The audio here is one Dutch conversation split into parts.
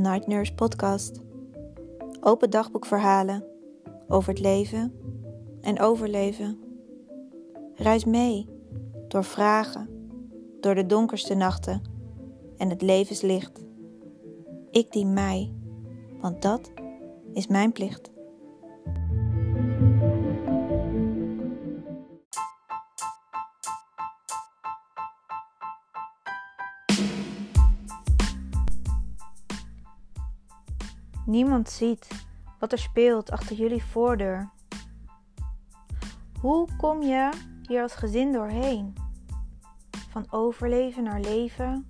Night Nurse Podcast. Open dagboekverhalen over het leven en overleven. Reis mee door vragen, door de donkerste nachten en het levenslicht. Ik dien mij, want dat is mijn plicht. Niemand ziet wat er speelt achter jullie voordeur. Hoe kom je hier als gezin doorheen? Van overleven naar leven.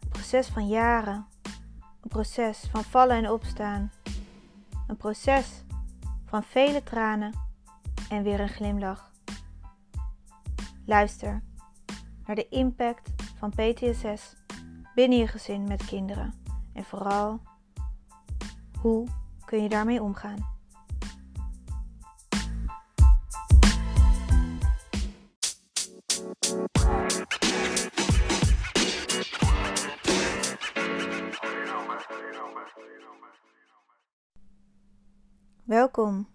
Een proces van jaren. Een proces van vallen en opstaan. Een proces van vele tranen en weer een glimlach. Luister naar de impact van PTSS binnen je gezin met kinderen. En vooral, hoe kun je daarmee omgaan? Welkom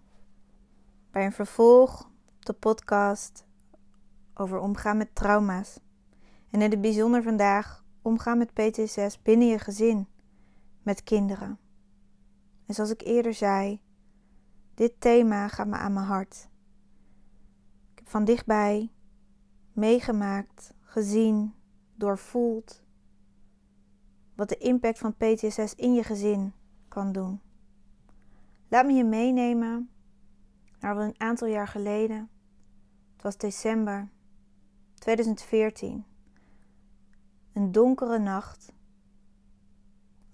bij een vervolg op de podcast over omgaan met trauma's. En in het bijzonder vandaag omgaan met PTSS binnen je gezin met kinderen. En zoals ik eerder zei, dit thema gaat me aan mijn hart. Ik heb van dichtbij meegemaakt, gezien, doorvoeld wat de impact van PTSS in je gezin kan doen. Laat me je meenemen naar een aantal jaar geleden. Het was december 2014. Een donkere nacht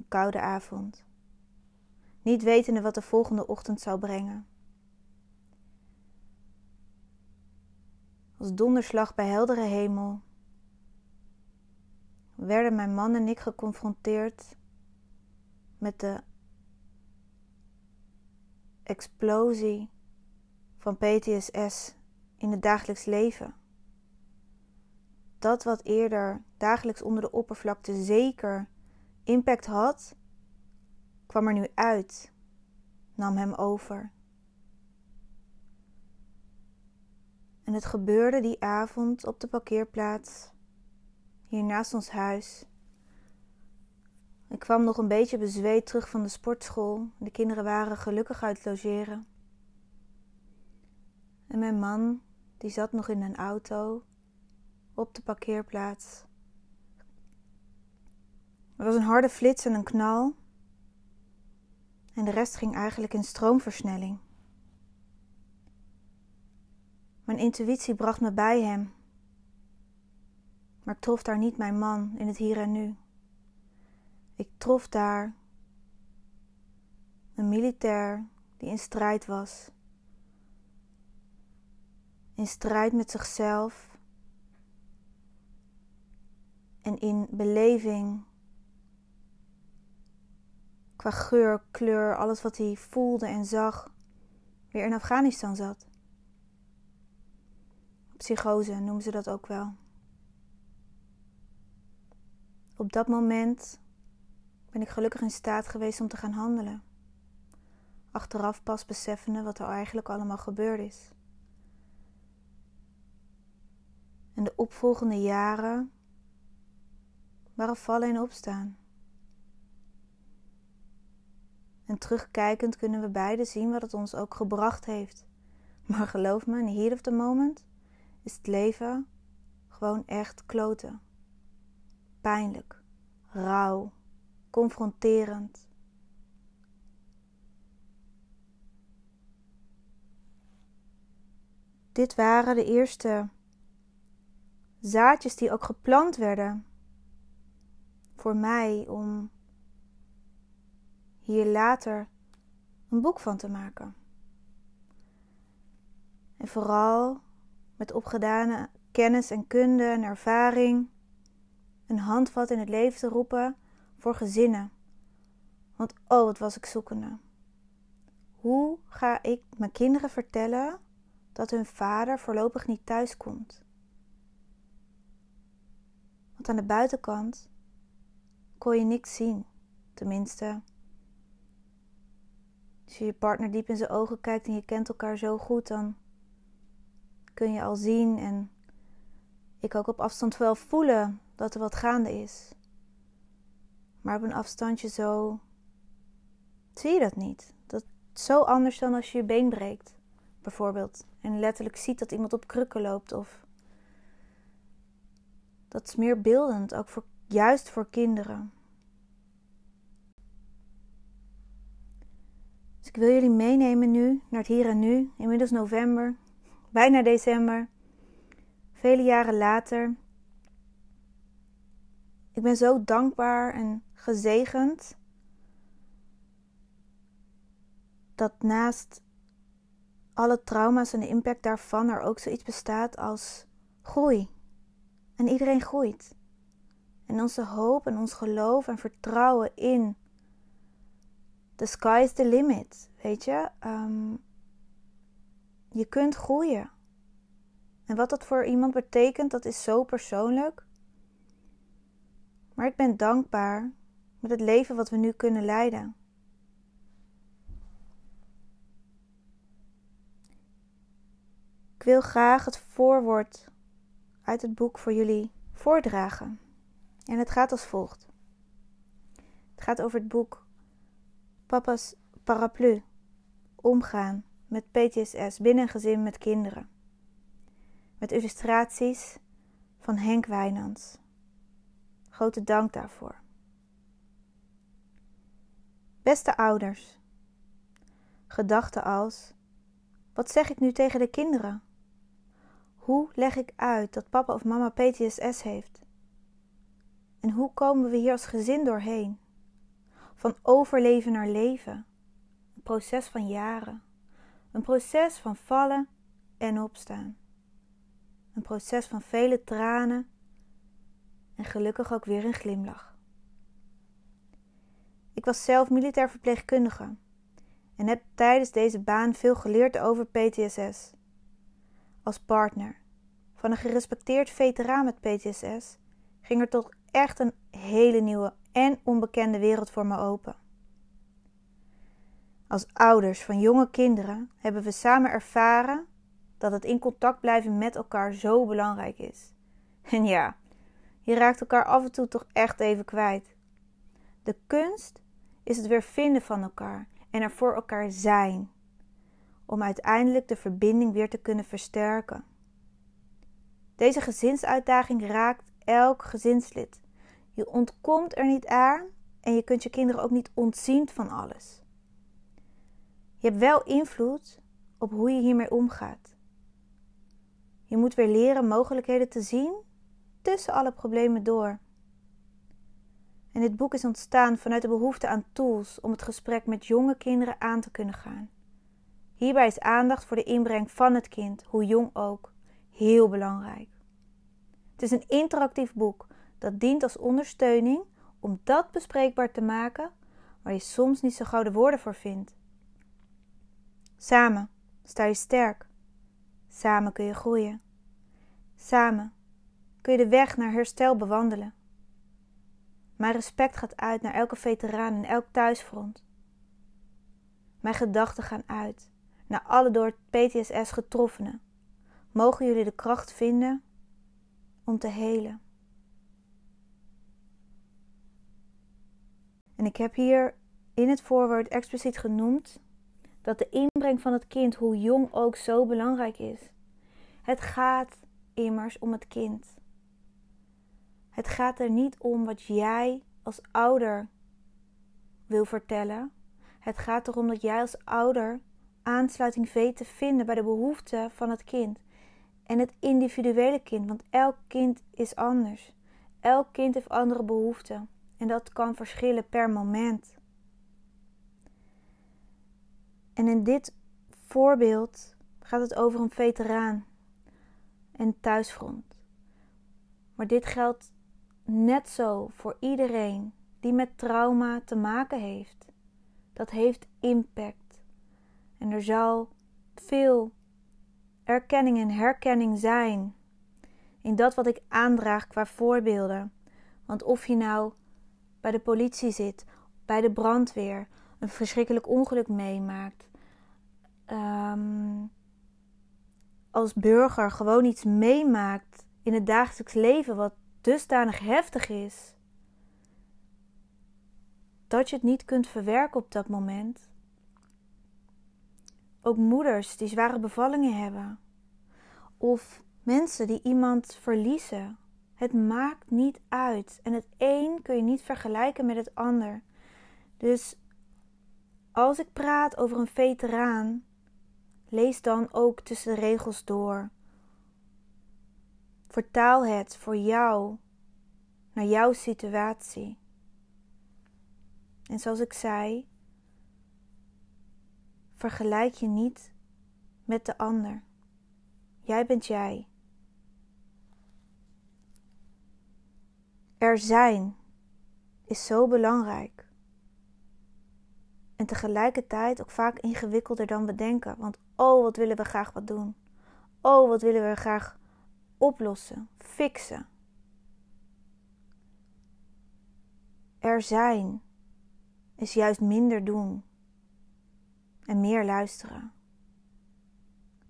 koude avond, niet wetende wat de volgende ochtend zou brengen. Als donderslag bij heldere hemel werden mijn man en ik geconfronteerd met de explosie van PTSS in het dagelijks leven. Dat wat eerder dagelijks onder de oppervlakte zeker impact had, kwam er nu uit, nam hem over. En het gebeurde die avond op de parkeerplaats, hier naast ons huis. Ik kwam nog een beetje bezweet terug van de sportschool. De kinderen waren gelukkig uit logeren. En mijn man, die zat nog in een auto op de parkeerplaats. Er was een harde flits en een knal. En de rest ging eigenlijk in stroomversnelling. Mijn intuïtie bracht me bij hem. Maar ik trof daar niet mijn man in het hier en nu. Ik trof daar een militair die in strijd was. In strijd met zichzelf en in beleving qua geur, kleur, alles wat hij voelde en zag, weer in Afghanistan zat. Psychose noemen ze dat ook wel. Op dat moment ben ik gelukkig in staat geweest om te gaan handelen. Achteraf pas beseffende wat er eigenlijk allemaal gebeurd is. En de opvolgende jaren waren vallen en opstaan. En terugkijkend kunnen we beide zien wat het ons ook gebracht heeft. Maar geloof me, in heat of the moment is het leven gewoon echt kloten. Pijnlijk, rauw, confronterend. Dit waren de eerste zaadjes die ook geplant werden voor mij om hier later een boek van te maken. En vooral met opgedane kennis en kunde en ervaring een handvat in het leven te roepen voor gezinnen. Want oh, wat was ik zoekende. Hoe ga ik mijn kinderen vertellen dat hun vader voorlopig niet thuis komt? Want aan de buitenkant kon je niks zien. Tenminste, als je je partner diep in zijn ogen kijkt en je kent elkaar zo goed, dan kun je al zien en ik ook op afstand wel voelen dat er wat gaande is. Maar op een afstandje zo zie je dat niet. Dat is zo anders dan als je je been breekt, bijvoorbeeld. En letterlijk ziet dat iemand op krukken loopt. Of dat is meer beeldend, ook voor, juist voor kinderen. Ik wil jullie meenemen nu naar het hier en nu. Inmiddels november, bijna december. Vele jaren later. Ik ben zo dankbaar en gezegend dat naast alle trauma's en de impact daarvan er ook zoiets bestaat als groei. En iedereen groeit. En onze hoop en ons geloof en vertrouwen in the sky is the limit, weet je. Um, je kunt groeien. En wat dat voor iemand betekent, dat is zo persoonlijk. Maar ik ben dankbaar met het leven wat we nu kunnen leiden. Ik wil graag het voorwoord uit het boek voor jullie voordragen. En het gaat als volgt. Het gaat over het boek Papa's Paraplu. Omgaan met PTSS binnen een gezin met kinderen. Met illustraties van Henk Wijnands. Grote dank daarvoor. Beste ouders. Gedachten als: wat zeg ik nu tegen de kinderen? Hoe leg ik uit dat papa of mama PTSS heeft? En hoe komen we hier als gezin doorheen? Van overleven naar leven. Een proces van jaren. Een proces van vallen en opstaan. Een proces van vele tranen en gelukkig ook weer een glimlach. Ik was zelf militair verpleegkundige en heb tijdens deze baan veel geleerd over PTSS als partner van een gerespecteerd veteraan met PTSS ging er toch echt een hele nieuwe en onbekende wereld voor me open. Als ouders van jonge kinderen hebben we samen ervaren dat het in contact blijven met elkaar zo belangrijk is. En ja, je raakt elkaar af en toe toch echt even kwijt. De kunst is het weer vinden van elkaar en er voor elkaar zijn om uiteindelijk de verbinding weer te kunnen versterken. Deze gezinsuitdaging raakt elk gezinslid. Je ontkomt er niet aan en je kunt je kinderen ook niet ontzien van alles. Je hebt wel invloed op hoe je hiermee omgaat. Je moet weer leren mogelijkheden te zien tussen alle problemen door. En dit boek is ontstaan vanuit de behoefte aan tools om het gesprek met jonge kinderen aan te kunnen gaan. Hierbij is aandacht voor de inbreng van het kind, hoe jong ook, heel belangrijk. Het is een interactief boek dat dient als ondersteuning om dat bespreekbaar te maken waar je soms niet zo gauw de woorden voor vindt. Samen sta je sterk. Samen kun je groeien. Samen kun je de weg naar herstel bewandelen. Mijn respect gaat uit naar elke veteraan en elk thuisfront. Mijn gedachten gaan uit naar alle door PTSS getroffenen. Mogen jullie de kracht vinden om te helen. En ik heb hier in het voorwoord expliciet genoemd dat de inbreng van het kind, hoe jong ook, zo belangrijk is. Het gaat immers om het kind. Het gaat er niet om wat jij als ouder wil vertellen. Het gaat erom dat jij als ouder aansluiting weet te vinden bij de behoeften van het kind. En het individuele kind, want elk kind is anders. Elk kind heeft andere behoeften. En dat kan verschillen per moment. En in dit voorbeeld gaat het over een veteraan en thuisfront. Maar dit geldt net zo voor iedereen die met trauma te maken heeft. Dat heeft impact. En er zal veel erkenning en herkenning zijn in dat wat ik aandraag qua voorbeelden. Want of je nou bij de politie zit, bij de brandweer een verschrikkelijk ongeluk meemaakt. Ehm, als burger gewoon iets meemaakt in het dagelijks leven wat dusdanig heftig is. Dat je het niet kunt verwerken op dat moment. Ook moeders die zware bevallingen hebben. Of mensen die iemand verliezen. Het maakt niet uit. En het een kun je niet vergelijken met het ander. Dus als ik praat over een veteraan, lees dan ook tussen de regels door. Vertaal het voor jou naar jouw situatie. En zoals ik zei, vergelijk je niet met de ander. Jij bent jij. Er zijn is zo belangrijk. En tegelijkertijd ook vaak ingewikkelder dan we denken. Want oh, wat willen we graag wat doen. Oh, wat willen we graag oplossen, fixen. Er zijn is juist minder doen en meer luisteren.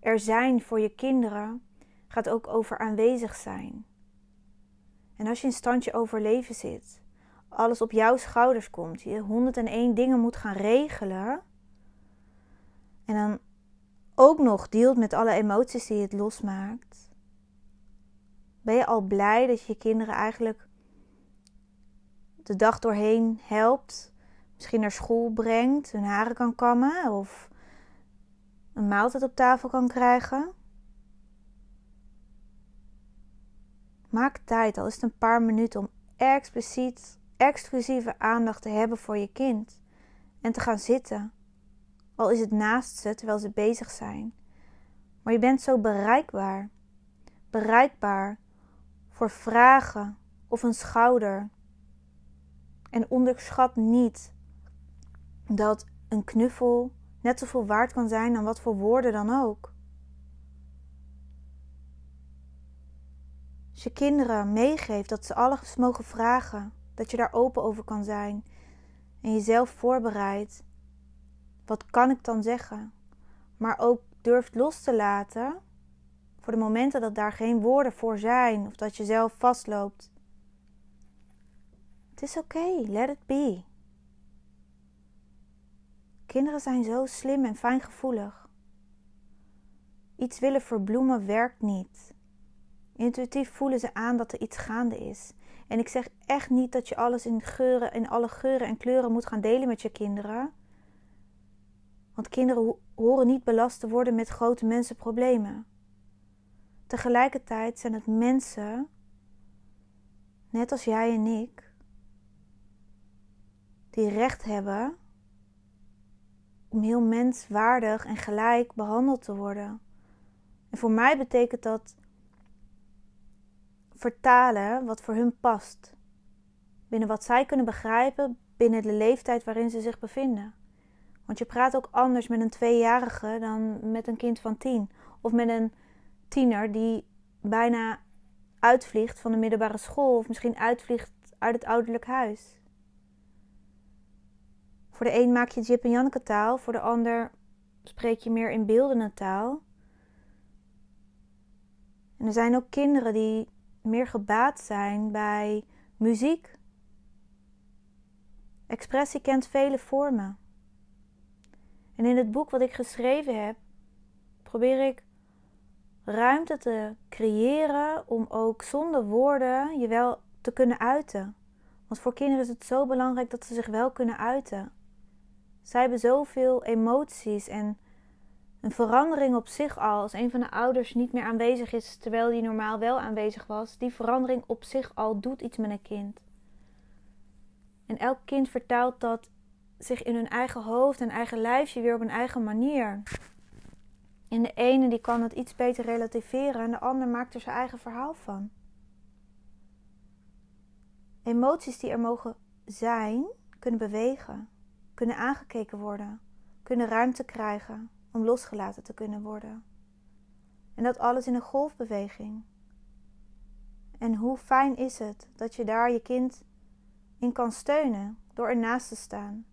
Er zijn voor je kinderen gaat ook over aanwezig zijn. En als je in standje overleven zit, alles op jouw schouders komt, je 101 dingen moet gaan regelen. En dan ook nog deelt met alle emoties die het losmaakt. Ben je al blij dat je je kinderen eigenlijk de dag doorheen helpt? Misschien naar school brengt, hun haren kan kammen of een maaltijd op tafel kan krijgen? Maak tijd, al is het een paar minuten, om expliciet, exclusieve aandacht te hebben voor je kind. En te gaan zitten. Al is het naast ze terwijl ze bezig zijn. Maar je bent zo bereikbaar. Bereikbaar voor vragen of een schouder. En onderschat niet dat een knuffel net zoveel waard kan zijn dan wat voor woorden dan ook. Als je kinderen meegeeft dat ze alles mogen vragen, dat je daar open over kan zijn en jezelf voorbereidt, wat kan ik dan zeggen? Maar ook durft los te laten voor de momenten dat daar geen woorden voor zijn of dat je zelf vastloopt. Het is oké, let it be. Kinderen zijn zo slim en fijngevoelig. Iets willen verbloemen werkt niet. Intuïtief voelen ze aan dat er iets gaande is. En ik zeg echt niet dat je alles in geuren, in alle geuren en kleuren moet gaan delen met je kinderen. Want kinderen horen niet belast te worden met grote mensenproblemen. Tegelijkertijd zijn het mensen, net als jij en ik, die recht hebben om heel menswaardig en gelijk behandeld te worden. En voor mij betekent dat vertalen wat voor hun past. Binnen wat zij kunnen begrijpen binnen de leeftijd waarin ze zich bevinden. Want je praat ook anders met een tweejarige dan met een kind van tien. Of met een tiener die bijna uitvliegt van de middelbare school. Of misschien uitvliegt uit het ouderlijk huis. Voor de een maak je Jip en Janneke taal, voor de ander spreek je meer in beeldende taal. En er zijn ook kinderen die meer gebaat zijn bij muziek. Expressie kent vele vormen. En in het boek wat ik geschreven heb, probeer ik ruimte te creëren om ook zonder woorden je wel te kunnen uiten. Want voor kinderen is het zo belangrijk dat ze zich wel kunnen uiten. Zij hebben zoveel emoties en een verandering op zich al, als een van de ouders niet meer aanwezig is terwijl die normaal wel aanwezig was, die verandering op zich al doet iets met een kind. En elk kind vertaalt dat zich in hun eigen hoofd en eigen lijfje weer op een eigen manier. En de ene die kan het iets beter relativeren en de ander maakt er zijn eigen verhaal van. Emoties die er mogen zijn, kunnen bewegen kunnen aangekeken worden, kunnen ruimte krijgen om losgelaten te kunnen worden. En dat alles in een golfbeweging. En hoe fijn is het dat je daar je kind in kan steunen, door ernaast te staan.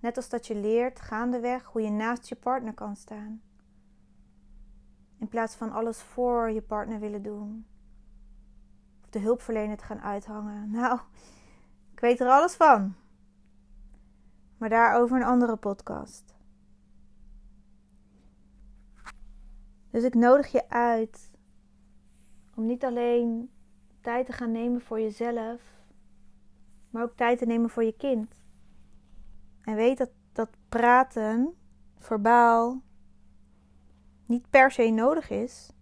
Net als dat je leert gaandeweg hoe je naast je partner kan staan. In plaats van alles voor je partner willen doen. Of de hulpverlener te gaan uithangen. Nou, ik weet er alles van. Maar daarover een andere podcast. Dus ik nodig je uit om niet alleen tijd te gaan nemen voor jezelf, maar ook tijd te nemen voor je kind. En weet dat, dat praten, verbaal, niet per se nodig is.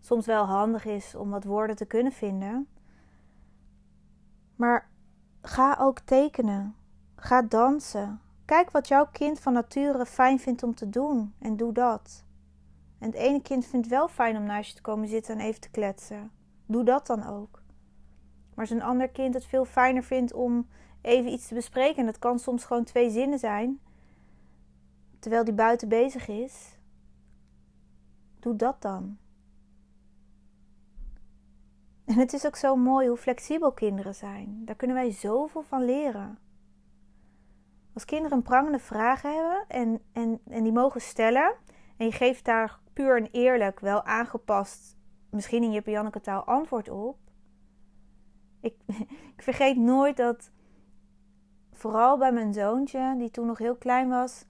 Soms wel handig is om wat woorden te kunnen vinden. Maar ga ook tekenen. Ga dansen. Kijk wat jouw kind van nature fijn vindt om te doen en doe dat. En het ene kind vindt wel fijn om naast je te komen zitten en even te kletsen. Doe dat dan ook. Maar als een ander kind het veel fijner vindt om even iets te bespreken, en dat kan soms gewoon twee zinnen zijn, terwijl die buiten bezig is, doe dat dan. En het is ook zo mooi hoe flexibel kinderen zijn. Daar kunnen wij zoveel van leren. Als kinderen een prangende vraag hebben en, en, en die mogen stellen, en je geeft daar puur en eerlijk, wel aangepast, misschien in je Janneke taal, antwoord op. Ik, ik vergeet nooit dat, vooral bij mijn zoontje, die toen nog heel klein was,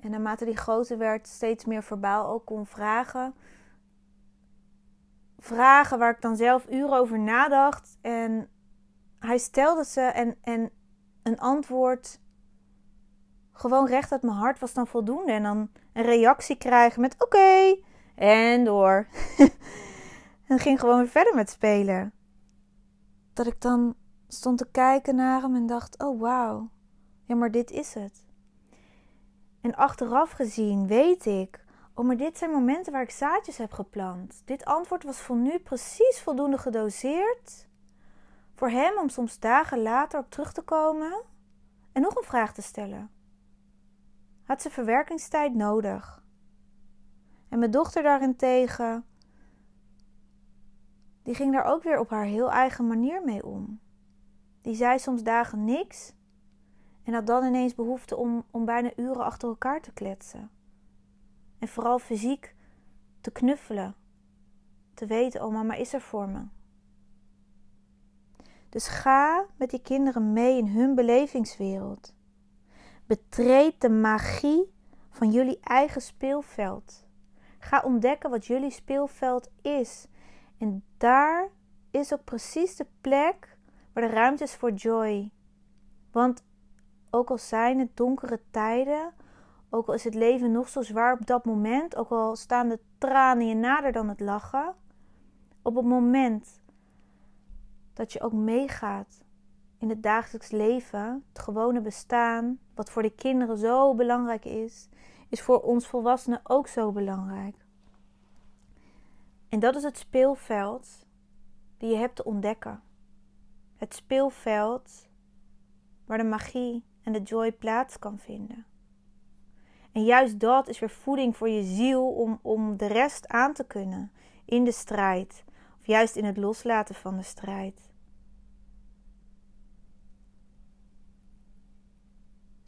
en naarmate die groter werd, steeds meer verbaal ook kon vragen. Vragen waar ik dan zelf uren over nadacht. En hij stelde ze en, en een antwoord gewoon recht uit mijn hart was dan voldoende. En dan een reactie krijgen met oké en door. en ging gewoon weer verder met spelen. Dat ik dan stond te kijken naar hem en dacht: oh wauw, ja maar dit is het. En achteraf gezien weet ik, oh maar dit zijn momenten waar ik zaadjes heb geplant. Dit antwoord was voor nu precies voldoende gedoseerd voor hem om soms dagen later op terug te komen en nog een vraag te stellen had ze verwerkingstijd nodig. En mijn dochter daarentegen, die ging daar ook weer op haar heel eigen manier mee om. Die zei soms dagen niks en had dan ineens behoefte om, om bijna uren achter elkaar te kletsen. En vooral fysiek te knuffelen, te weten, oh mama is er voor me. Dus ga met die kinderen mee in hun belevingswereld. Betreed de magie van jullie eigen speelveld. Ga ontdekken wat jullie speelveld is. En daar is ook precies de plek waar de ruimte is voor joy. Want ook al zijn het donkere tijden, ook al is het leven nog zo zwaar op dat moment, ook al staan de tranen je nader dan het lachen, op het moment dat je ook meegaat in het dagelijks leven, het gewone bestaan, wat voor de kinderen zo belangrijk is, is voor ons volwassenen ook zo belangrijk. En dat is het speelveld die je hebt te ontdekken. Het speelveld waar de magie en de joy plaats kan vinden. En juist dat is weer voeding voor je ziel om, om de rest aan te kunnen in de strijd. Of juist in het loslaten van de strijd.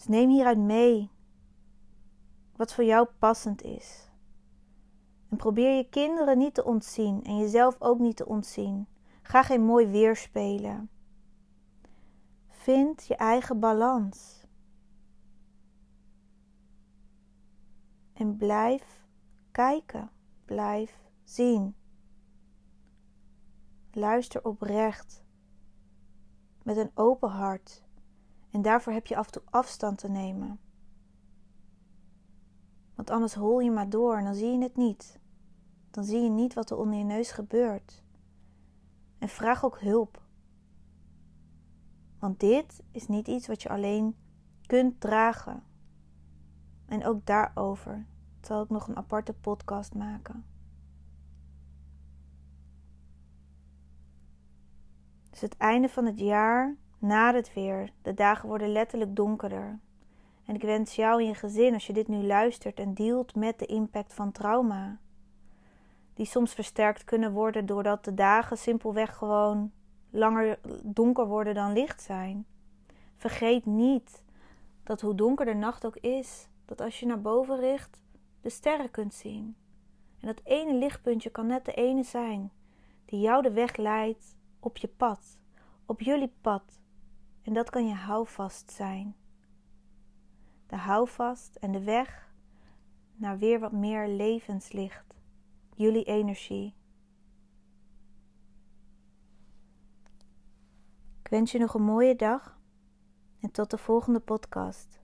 Neem hieruit mee wat voor jou passend is. En probeer je kinderen niet te ontzien en jezelf ook niet te ontzien. Ga geen mooi weer spelen. Vind je eigen balans. En blijf kijken, blijf zien. Luister oprecht met een open hart en daarvoor heb je af en toe afstand te nemen. Want anders hol je maar door en dan zie je het niet. Dan zie je niet wat er onder je neus gebeurt. En vraag ook hulp. Want dit is niet iets wat je alleen kunt dragen. En ook daarover zal ik nog een aparte podcast maken. Dus het einde van het jaar na het weer. De dagen worden letterlijk donkerder. En ik wens jou en je gezin, als je dit nu luistert en dealt met de impact van trauma, die soms versterkt kunnen worden doordat de dagen simpelweg gewoon langer donker worden dan licht zijn. Vergeet niet dat hoe donker de nacht ook is, dat als je naar boven richt, de sterren kunt zien. En dat ene lichtpuntje kan net de ene zijn die jou de weg leidt op je pad, op jullie pad. En dat kan je houvast zijn. De houvast en de weg naar weer wat meer levenslicht, jullie energie. Ik wens je nog een mooie dag en tot de volgende podcast.